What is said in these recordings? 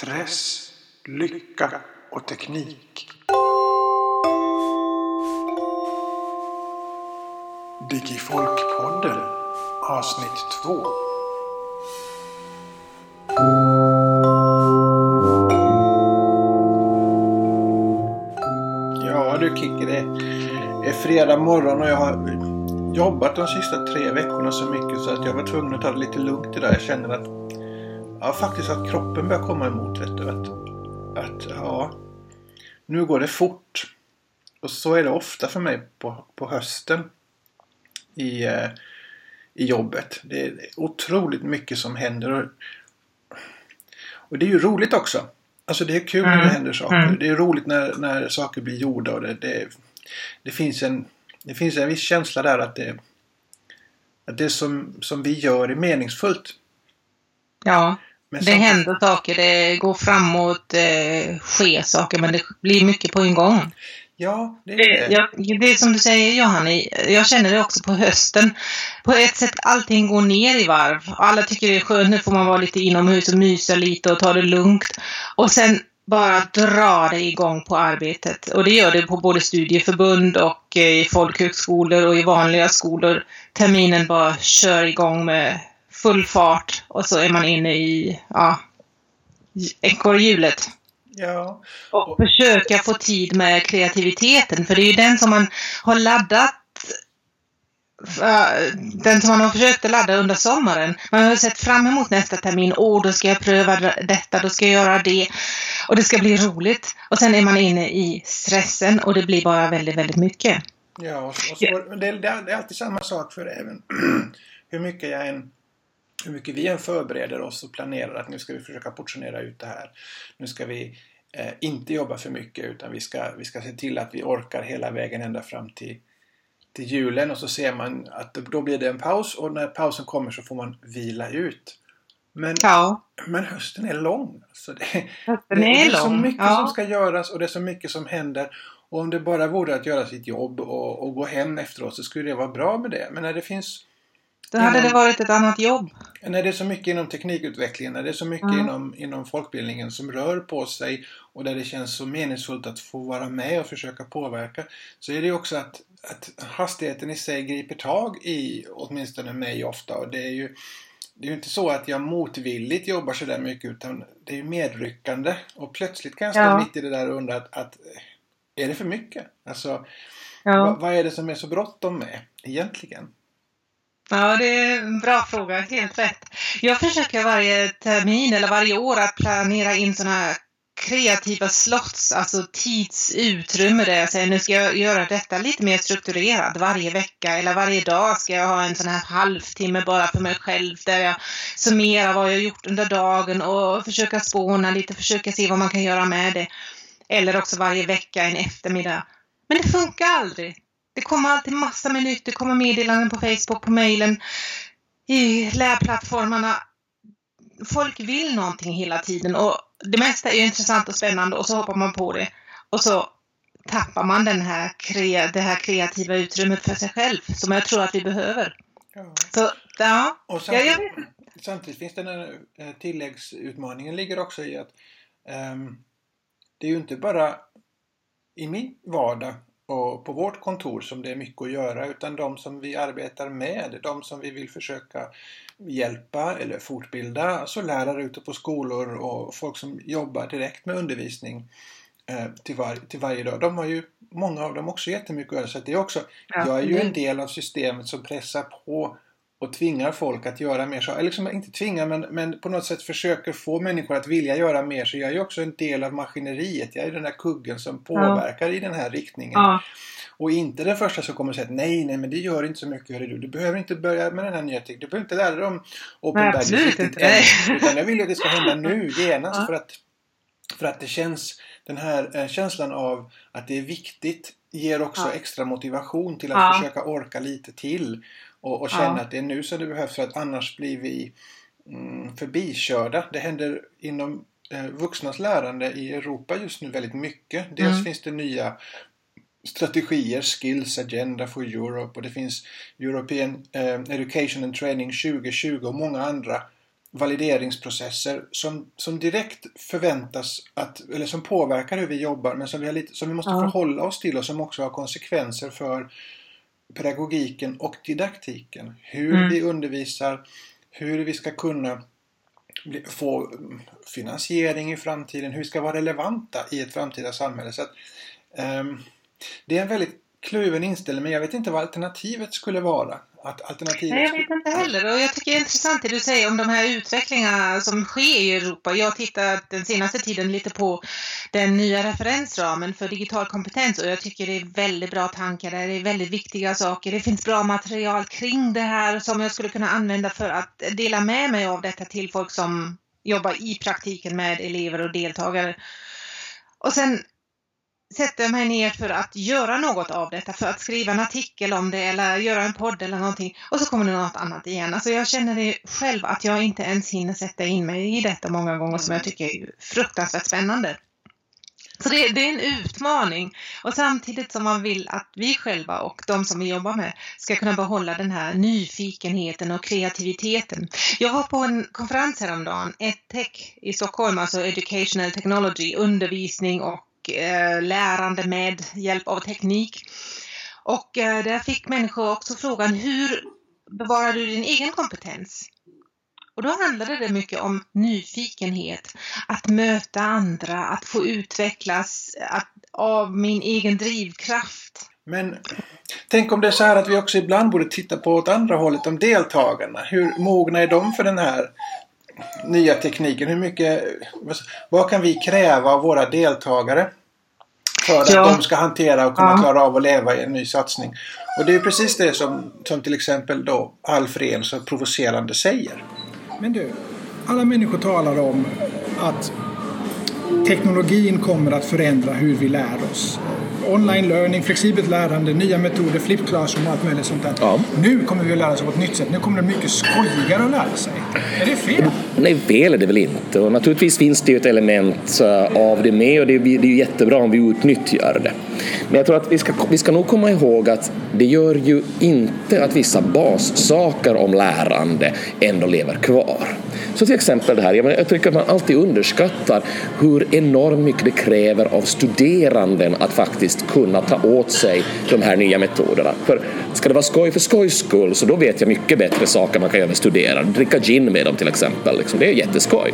stress, lycka och teknik. Digifolkpodden avsnitt 2 Ja du Kikki, det är fredag morgon och jag har jobbat de sista tre veckorna så mycket så att jag var tvungen att ta det lite lugnt idag. Jag känner att ja, faktiskt att kroppen börjar komma emot. Vet du, att, att ja, nu går det fort. Och så är det ofta för mig på, på hösten i, eh, i jobbet. Det är otroligt mycket som händer. Och, och det är ju roligt också. Alltså det är kul när det Mm. händer saker. Mm. Det är roligt när, när saker blir gjorda och det, det, det, finns en, det finns en viss känsla där att det, att det som, som vi gör är meningsfullt. Ja, Men det händer saker, det går framåt, det sker saker, men det blir mycket på en gång. Ja, det är Det, det. jag, det är som du säger Johanni, jag känner det också på hösten. På ett sätt allting går ner i varv. Alla tycker det är skönt, nu får man vara lite inomhus och mysa lite och ta det lugnt. Och sen bara dra det igång på arbetet. Och det gör det på både studieförbund och eh, i folkhögskolor och i vanliga skolor. Terminen bara kör igång med full fart och så är man inne i, ja, ekorrhjulet. Ja, Och försöka få tid med kreativiteten, för det är ju den som man har laddat den som man har försökt ladda under sommaren. Man har sett fram emot nästa termin. Åh, då ska jag pröva detta, då ska jag göra det. Och det ska bli roligt. Och sen är man inne i stressen och det blir bara väldigt, väldigt mycket. ja och så, och så, det, det, det är alltid samma sak för även hur mycket jag än hur mycket vi än förbereder oss och planerar att nu ska vi försöka portionera ut det här. Nu ska vi eh, inte jobba för mycket utan vi ska, vi ska se till att vi orkar hela vägen ända fram till, till julen och så ser man att då blir det en paus och när pausen kommer så får man vila ut. Men, Ja, men hösten är lång. Så det, hösten det, det är är så mycket som Ja. ska göras och det är så mycket som händer. Och om det bara vore att göra sitt jobb och, och gå hem efteråt så skulle det vara bra med det. Men när det finns Då hade det varit ett annat jobb. när det är så mycket inom teknikutvecklingen, när det är så mycket Mm. inom, inom folkbildningen som rör på sig och där det känns så meningsfullt att få vara med och försöka påverka så är det ju också att, att hastigheten i sig griper tag i åtminstone mig ofta och det är ju det är ju inte så att jag motvilligt jobbar så där mycket utan det är ju medryckande och plötsligt kan jag stå Ja. mitt i det där och undra att, att är det för mycket? Alltså, Ja. vad, vad är det som är så bråttom med egentligen? Ja, det är en bra fråga. Helt rätt. Jag försöker varje termin eller varje år att planera in sådana här kreativa slots, alltså tidsutrymme där jag säger nu ska jag göra detta lite mer strukturerat varje vecka eller varje dag ska jag ha en sån här halvtimme bara för mig själv där jag summerar vad jag gjort under dagen och försöka spåna lite, försöka se vad man kan göra med det. Eller också varje vecka en eftermiddag. Men det funkar aldrig. Det kommer alltid massa med nytt. Det kommer meddelanden på Facebook, på mejlen, i lärplattformarna. Folk vill någonting hela tiden och det mesta är ju intressant och spännande och så hoppar man på det. Och så tappar man den här det här kreativa utrymmet för sig själv som jag tror att vi behöver. Ja. Så ja, Och ja samtidigt, vet. samtidigt finns den här eh, tilläggsutmaningen ligger också i att ehm, det är ju inte bara i min vardag och på vårt kontor som det är mycket att göra utan de som vi arbetar med, de som vi vill försöka hjälpa eller fortbilda, alltså lärare ute på skolor och folk som jobbar direkt med undervisning eh, till, var, till varje dag. De har ju, många av dem också jättemycket att göra så det är också Ja, jag är ju en del av systemet som pressar på och tvingar folk att göra mer. Så, eller liksom, inte tvingar men, men på något sätt försöker få människor att vilja göra mer. Så jag är ju också en del av maskineriet. Jag är den där kuggen som påverkar i den här riktningen. Ja, Och inte den första som kommer säga att nej, nej, men det gör inte så mycket. Hörru du. du behöver inte börja med den här nya tekniken. Du behöver inte lära dig om Open Nej, absolut inte. Än. Utan jag vill ju att det ska hända nu, genast. Ja. För, att, för att det känns, den här eh, känslan av att det är viktigt ger också Ja. extra motivation till att Ja. försöka orka lite till. Och, och känna Ja. att det är nu som det behövs för att annars blir vi mm, förbikörda. Det händer inom eh, vuxnas lärande i Europa just nu väldigt mycket. Dels Mm. finns det nya strategier, Skills Agenda for Europe och det finns European eh, Education and Training 2020 och många andra valideringsprocesser som, som direkt förväntas att, eller som påverkar hur vi jobbar men som vi, har lite, som vi måste ja. förhålla oss till och som också har konsekvenser för pedagogiken och didaktiken. Hur mm. vi undervisar, hur vi ska kunna få finansiering i framtiden, hur vi ska vara relevanta i ett framtida samhälle. Så att, um, det är en väldigt kluven inställning men jag vet inte vad alternativet skulle vara. Att alternativet Nej, jag vet inte heller. Och jag tycker det är intressant det du säger om de här utvecklingarna som sker i Europa. Jag har tittat den senaste tiden lite på den nya referensramen för digital kompetens och jag tycker det är väldigt bra tankar där. Det är väldigt viktiga saker. Det finns bra material kring det här som jag skulle kunna använda för att dela med mig av detta till folk som jobbar i praktiken med elever och deltagare. Och sen sätter mig ner för att göra något av detta, för att skriva en artikel om det eller göra en podd eller någonting och så kommer det något annat igen. Alltså jag känner det själv att jag inte ens hinner sätta in mig i detta många gånger som jag tycker är fruktansvärt spännande. Så det, det, är en utmaning och samtidigt som man vill att vi själva och de som vi jobbar med ska kunna behålla den här nyfikenheten och kreativiteten. Jag var på en konferens häromdagen, EdTech i Stockholm, alltså Educational Technology, undervisning och Eh, lärande med hjälp av teknik. Och eh, där fick människor också frågan hur bevarar du din egen kompetens? Och då handlade det mycket om nyfikenhet, att möta andra, att få utvecklas att, av min egen drivkraft. Men tänk om det är så här att vi också ibland borde titta på åt andra hållet, om deltagarna. Hur mogna är de för den här nya tekniken? Hur mycket, vad kan vi kräva av våra deltagare? För att ja. de ska hantera och kunna ja. klara av att leva i en ny satsning. Och det är precis det som, som till exempel då Alf Rehn så provocerande säger. Men du, alla människor talar om att teknologin kommer att förändra hur vi lär oss online learning, flexibelt lärande, nya metoder, flip classroom och allt möjligt sånt där. Ja. Nu kommer vi att lära oss på ett nytt sätt. Nu kommer det mycket skojigare att lära sig. Är det fel? Nej, fel är det väl inte. Och naturligtvis finns det ju ett element av det med och det är, är jättebra om vi utnyttjar det. Men jag tror att vi ska, vi ska nog komma ihåg att det gör ju inte att vissa bassaker om lärande ändå lever kvar. Så till exempel det här, jag, tycker att man alltid underskattar hur enormt mycket det kräver av studeranden att faktiskt kunna ta åt sig de här nya metoderna. För ska det vara skoj för skojs skull så då vet jag mycket bättre saker man kan göra med studerande. Dricka gin med dem till exempel, liksom. det är jätteskoj.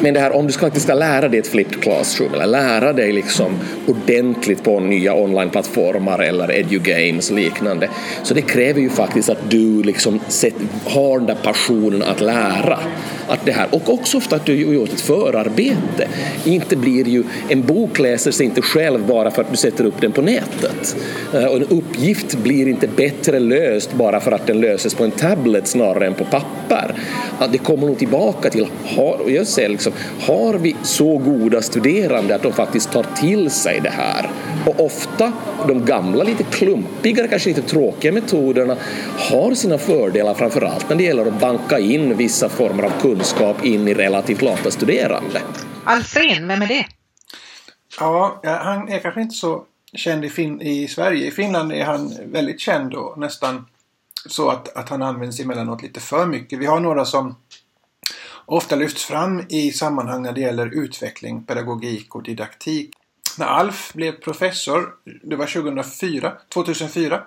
Men det här om du faktiskt ska lära dig ett flipped classroom eller lära dig liksom ordentligt på nya onlineplattformar eller edugames och liknande så det kräver ju faktiskt att du liksom har den där passionen att lära. Att det här, och också ofta att du har gjort ett förarbete. Inte blir ju, en bok läser sig inte själv bara för att du sätter upp den på nätet. Eh, och en uppgift blir inte bättre löst bara för att den löses på en tablet snarare än på papper. Att det kommer nog tillbaka till, har, jag säger liksom, har vi så goda studerande att de faktiskt tar till sig det här? Och ofta de gamla, lite klumpigare, kanske lite tråkiga metoderna har sina fördelar framförallt när det gäller att banka in vissa former av kunskap in i relativt lata studerande. Alfred, vem är det? Ja, han är kanske inte så känd i, fin i Sverige. I Finland är han väldigt känd och nästan så att, att han används emellanåt lite för mycket. Vi har några som ofta lyfts fram i sammanhang när det gäller utveckling, pedagogik och didaktik. När Alf blev professor, det var 2004, 2004,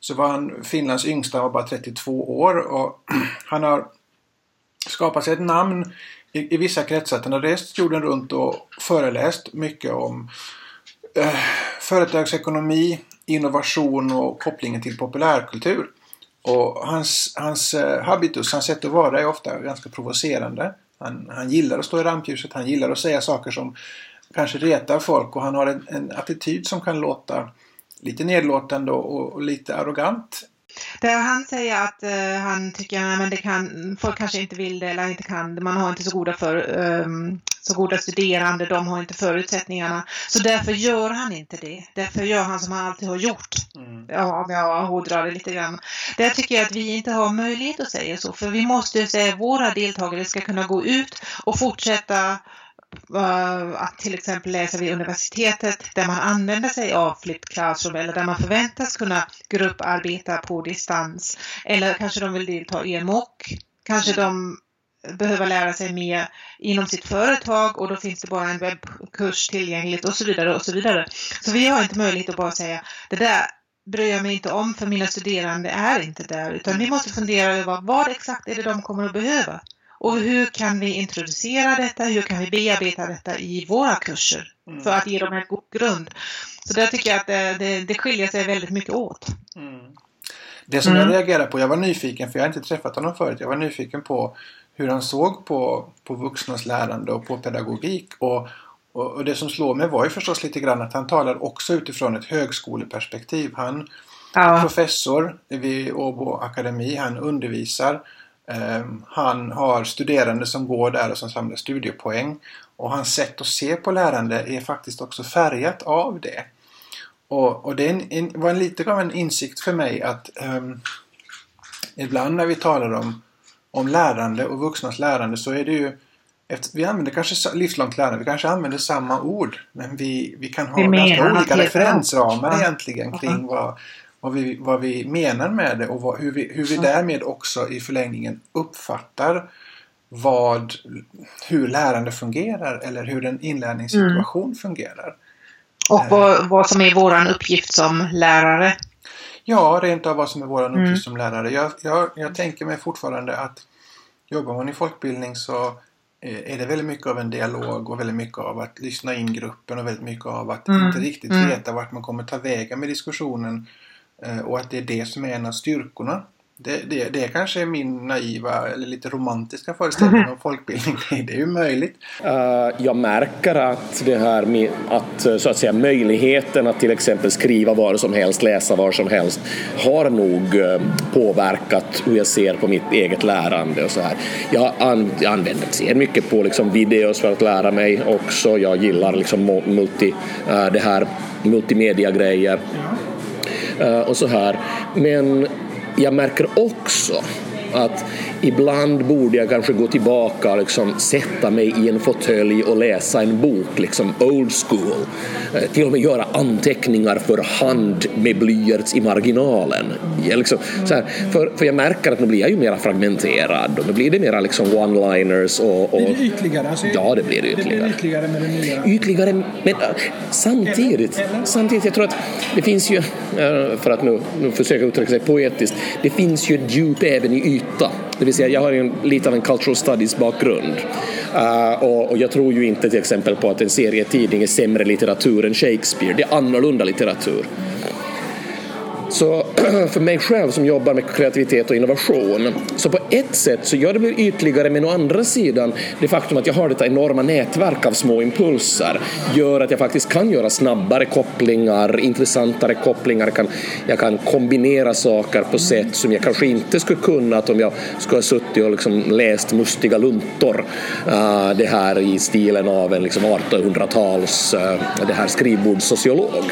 så var han Finlands yngsta, var bara 32 år och han har skapat sig ett namn i, i vissa kretsar. Han har rest jorden runt och föreläst mycket om eh, företagsekonomi, innovation och kopplingen till populärkultur. Och hans, hans eh, habitus, hans sätt att vara är ofta ganska provocerande. Han, han gillar att stå i rampljuset, han gillar att säga saker som kanske retar folk och han har en, en attityd som kan låta lite nedlåtande och, och lite arrogant där han säger att uh, han tycker att det kan, folk kanske inte vill det eller inte kan det. Man har inte så goda, för, um, så goda studerande, de har inte förutsättningarna. Så därför gör han inte det. Därför gör han som han alltid har gjort. Mm. Ja, om jag hårdrar det lite grann. Där tycker jag att vi inte har möjlighet att säga så. För vi måste säga att våra deltagare ska kunna gå ut och fortsätta Eh, att till exempel läsa vid universitetet där man använder sig av flipped classroom eller där man förväntas kunna grupparbeta på distans. Eller kanske de vill delta i en mock Kanske de behöver lära sig mer inom sitt företag och då finns det bara en webbkurs tillgängligt och så vidare och så vidare. Så vi har inte möjlighet att bara säga det där bryr jag mig inte om för mina studerande är inte där utan vi måste fundera över vad exakt är det de kommer att behöva och hur kan vi introducera detta, hur kan vi bearbeta detta i våra kurser mm. för att ge dem en god grund. Så där tycker jag att det, det, det skiljer sig väldigt mycket åt. Mm. Det som mm. jag reagerade på, jag var nyfiken för jag har inte träffat honom förut, jag var nyfiken på hur han såg på, på vuxnas lärande och på pedagogik. Och, och, och, det som slår mig var ju förstås lite grann att han talar också utifrån ett högskoleperspektiv. Han är professor vid Åbo Akademi, han undervisar. Um, han har studerande som går där och som samlar studiepoäng. Och hans sätt att se på lärande är faktiskt också färgat av det. Och, och det en, en, var en, lite av en insikt för mig att um, ibland när vi talar om om lärande och vuxnas lärande så är det ju efter, vi använder kanske livslångt lärande, vi kanske använder samma ord men vi, vi kan ha vi ganska olika referensramar egentligen kring vad, vad, vi, vad vi menar med det och vad, hur, vi, hur vi därmed också i förlängningen uppfattar vad, hur lärande fungerar eller hur en inlärningssituation mm. fungerar. Och vad, vad som är våran uppgift som lärare. Ja, rent av vad som är vår uppgift mm. som lärare. Jag, jag, jag tänker mig fortfarande att jobbar man i folkbildning så eh, är det väldigt mycket av en dialog och väldigt mycket av att lyssna in gruppen och väldigt mycket av att mm. inte riktigt mm. veta vart man kommer ta vägen med diskussionen eh, och att det är det som är en av styrkorna det, det, det kanske är min naiva eller lite romantiska föreställning om folkbildning. Det är ju möjligt. Uh, jag märker att det här med att eh, så att säga möjligheten att till exempel skriva vad som helst, läsa vad som helst har nog påverkat hur jag ser på mitt eget lärande och så här. Jag, an, jag använder ser mycket på liksom videos för att lära mig också. Jag gillar liksom multi, det här multimedia-grejer Eh, och så här. Men jag märker också att ibland borde jag kanske gå tillbaka och liksom sätta mig i en fåtölj och läsa en bok, liksom old school. Eh, till och med göra anteckningar för hand med blyerts i marginalen. Jag liksom, här, för, för jag märker att nu blir jag ju mera fragmenterad och nu blir det mera liksom one-liners och, och... Blir det ytligare? Alltså, ja, det blir ytligare. Det blir ytligare med det nya? Ytligare, men uh, samtidigt, samtidigt, jag tror att det finns ju, uh, för att nu, nu försöka uttrycka sig poetiskt, det finns ju ett djup även i yta. Det vill säga, jag har en, lite av en cultural studies bakgrund. Uh, och, och, jag tror ju inte till exempel på att en serietidning är sämre litteratur än Shakespeare. Det är annorlunda litteratur. Så för mig själv som jobbar med kreativitet och innovation, så på ett sätt så gör det mig ytligare, men å andra sidan det faktum att jag har detta enorma nätverk av små impulser gör att jag faktiskt kan göra snabbare kopplingar, intressantare kopplingar, jag kan, jag kan kombinera saker på sätt som jag kanske inte skulle kunnat om jag skulle ha suttit och liksom läst mustiga luntor, uh, det här i stilen av en liksom 1800-tals uh, eh, det här skrivbordssociolog.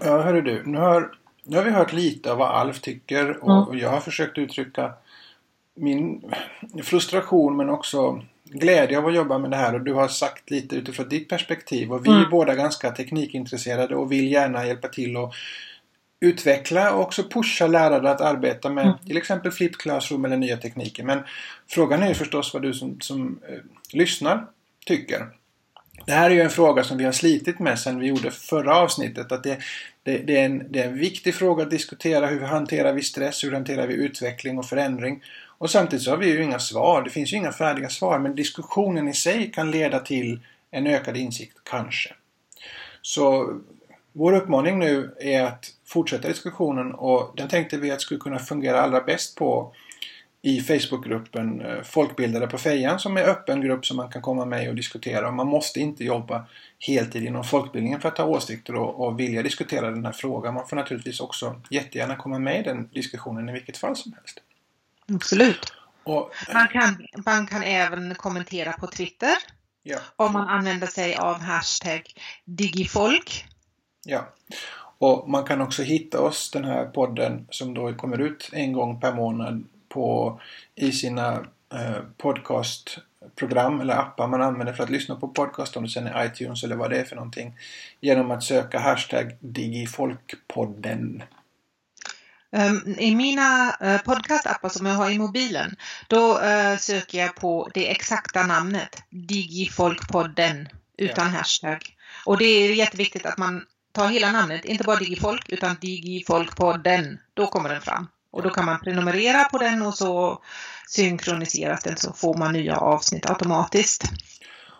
Ja, hörru du, nu har nu har vi hört lite av vad Alf tycker och mm. jag har försökt uttrycka min frustration men också glädje av att jobba med det här och du har sagt lite utifrån ditt perspektiv och vi mm. är båda ganska teknikintresserade och vill gärna hjälpa till att utveckla och också pusha lärare att arbeta med mm. till exempel Flip Classroom eller nya tekniker. Men frågan är förstås vad du som, som eh, lyssnar tycker. Det här är ju en fråga som vi har slitit med sedan vi gjorde förra avsnittet. Att det, det, det, är en, det är en viktig fråga att diskutera. Hur hanterar vi stress? Hur hanterar vi utveckling och förändring? Och samtidigt så har vi ju inga svar. Det finns ju inga färdiga svar. Men diskussionen i sig kan leda till en ökad insikt, kanske. Så vår uppmaning nu är att fortsätta diskussionen och den tänkte vi att skulle kunna fungera allra bäst på i Facebookgruppen eh, Folkbildare på Fejan som är öppen grupp som man kan komma med och diskutera. Man måste inte jobba heltid inom folkbildningen för att ha åsikter och, och vilja diskutera den här frågan. Man får naturligtvis också jättegärna komma med i den diskussionen i vilket fall som helst. Absolut. Och, man, kan, man kan även kommentera på Twitter. Ja. Om man använder sig av hashtag digifolk. Ja. Och man kan också hitta oss, den här podden som då kommer ut en gång per månad på, i sina eh, podcastprogram eller appar man använder för att lyssna på podcast om det sen är iTunes eller vad det är för någonting. Genom att söka hashtag Digifolkpodden. Um, I mina uh, podcastappar som jag har i mobilen, då uh, söker jag på det exakta namnet, Digifolkpodden, utan ja. hashtag. Och det är jätteviktigt att man tar hela namnet, inte bara Digifolk, utan Digifolkpodden. Då kommer den fram. Och då kan man prenumerera på den och så synkroniseras den så får man nya avsnitt automatiskt.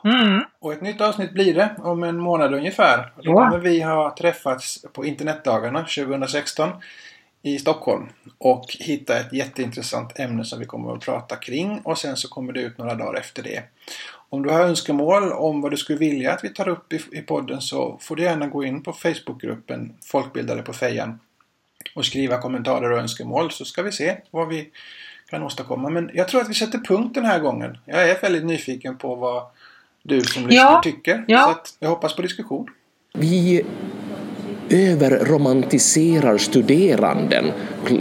Mm. Och ett nytt avsnitt blir det om en månad ungefär. Då kommer vi ha träffats på internetdagarna 2016 i Stockholm och hitta ett jätteintressant ämne som vi kommer att prata kring och sen så kommer det ut några dagar efter det. Om du har önskemål om vad du skulle vilja att vi tar upp i, i podden så får du gärna gå in på Facebookgruppen Folkbildare på Fejan och skriva kommentarer och önskemål så ska vi se vad vi kan åstadkomma. Men jag tror att vi sätter punkt den här gången. Jag är väldigt nyfiken på vad du som lyssnar ja. tycker. Ja. Så jag hoppas på diskussion. Vi överromantiserar studeranden,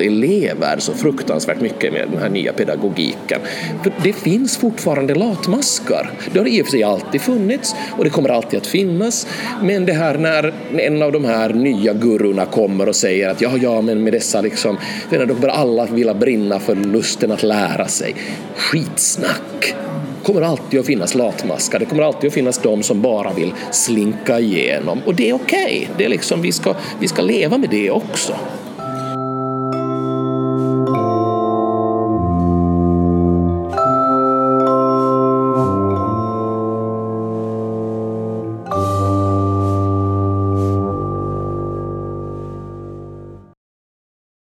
elever, så fruktansvärt mycket med den här nya pedagogiken. För det finns fortfarande latmaskar. Det har i och för sig alltid funnits och det kommer alltid att finnas. Men det här när en av de här nya gurorna kommer och säger att ja, ja, men med dessa liksom, då kommer alla vilja brinna för lusten att lära sig. Skitsnack! Kommer alltid att finnas latmaskar, det kommer alltid att finnas de som bara vill slinka igenom och det är okej. Okay. Det är liksom, vi, ska, vi ska leva med det också.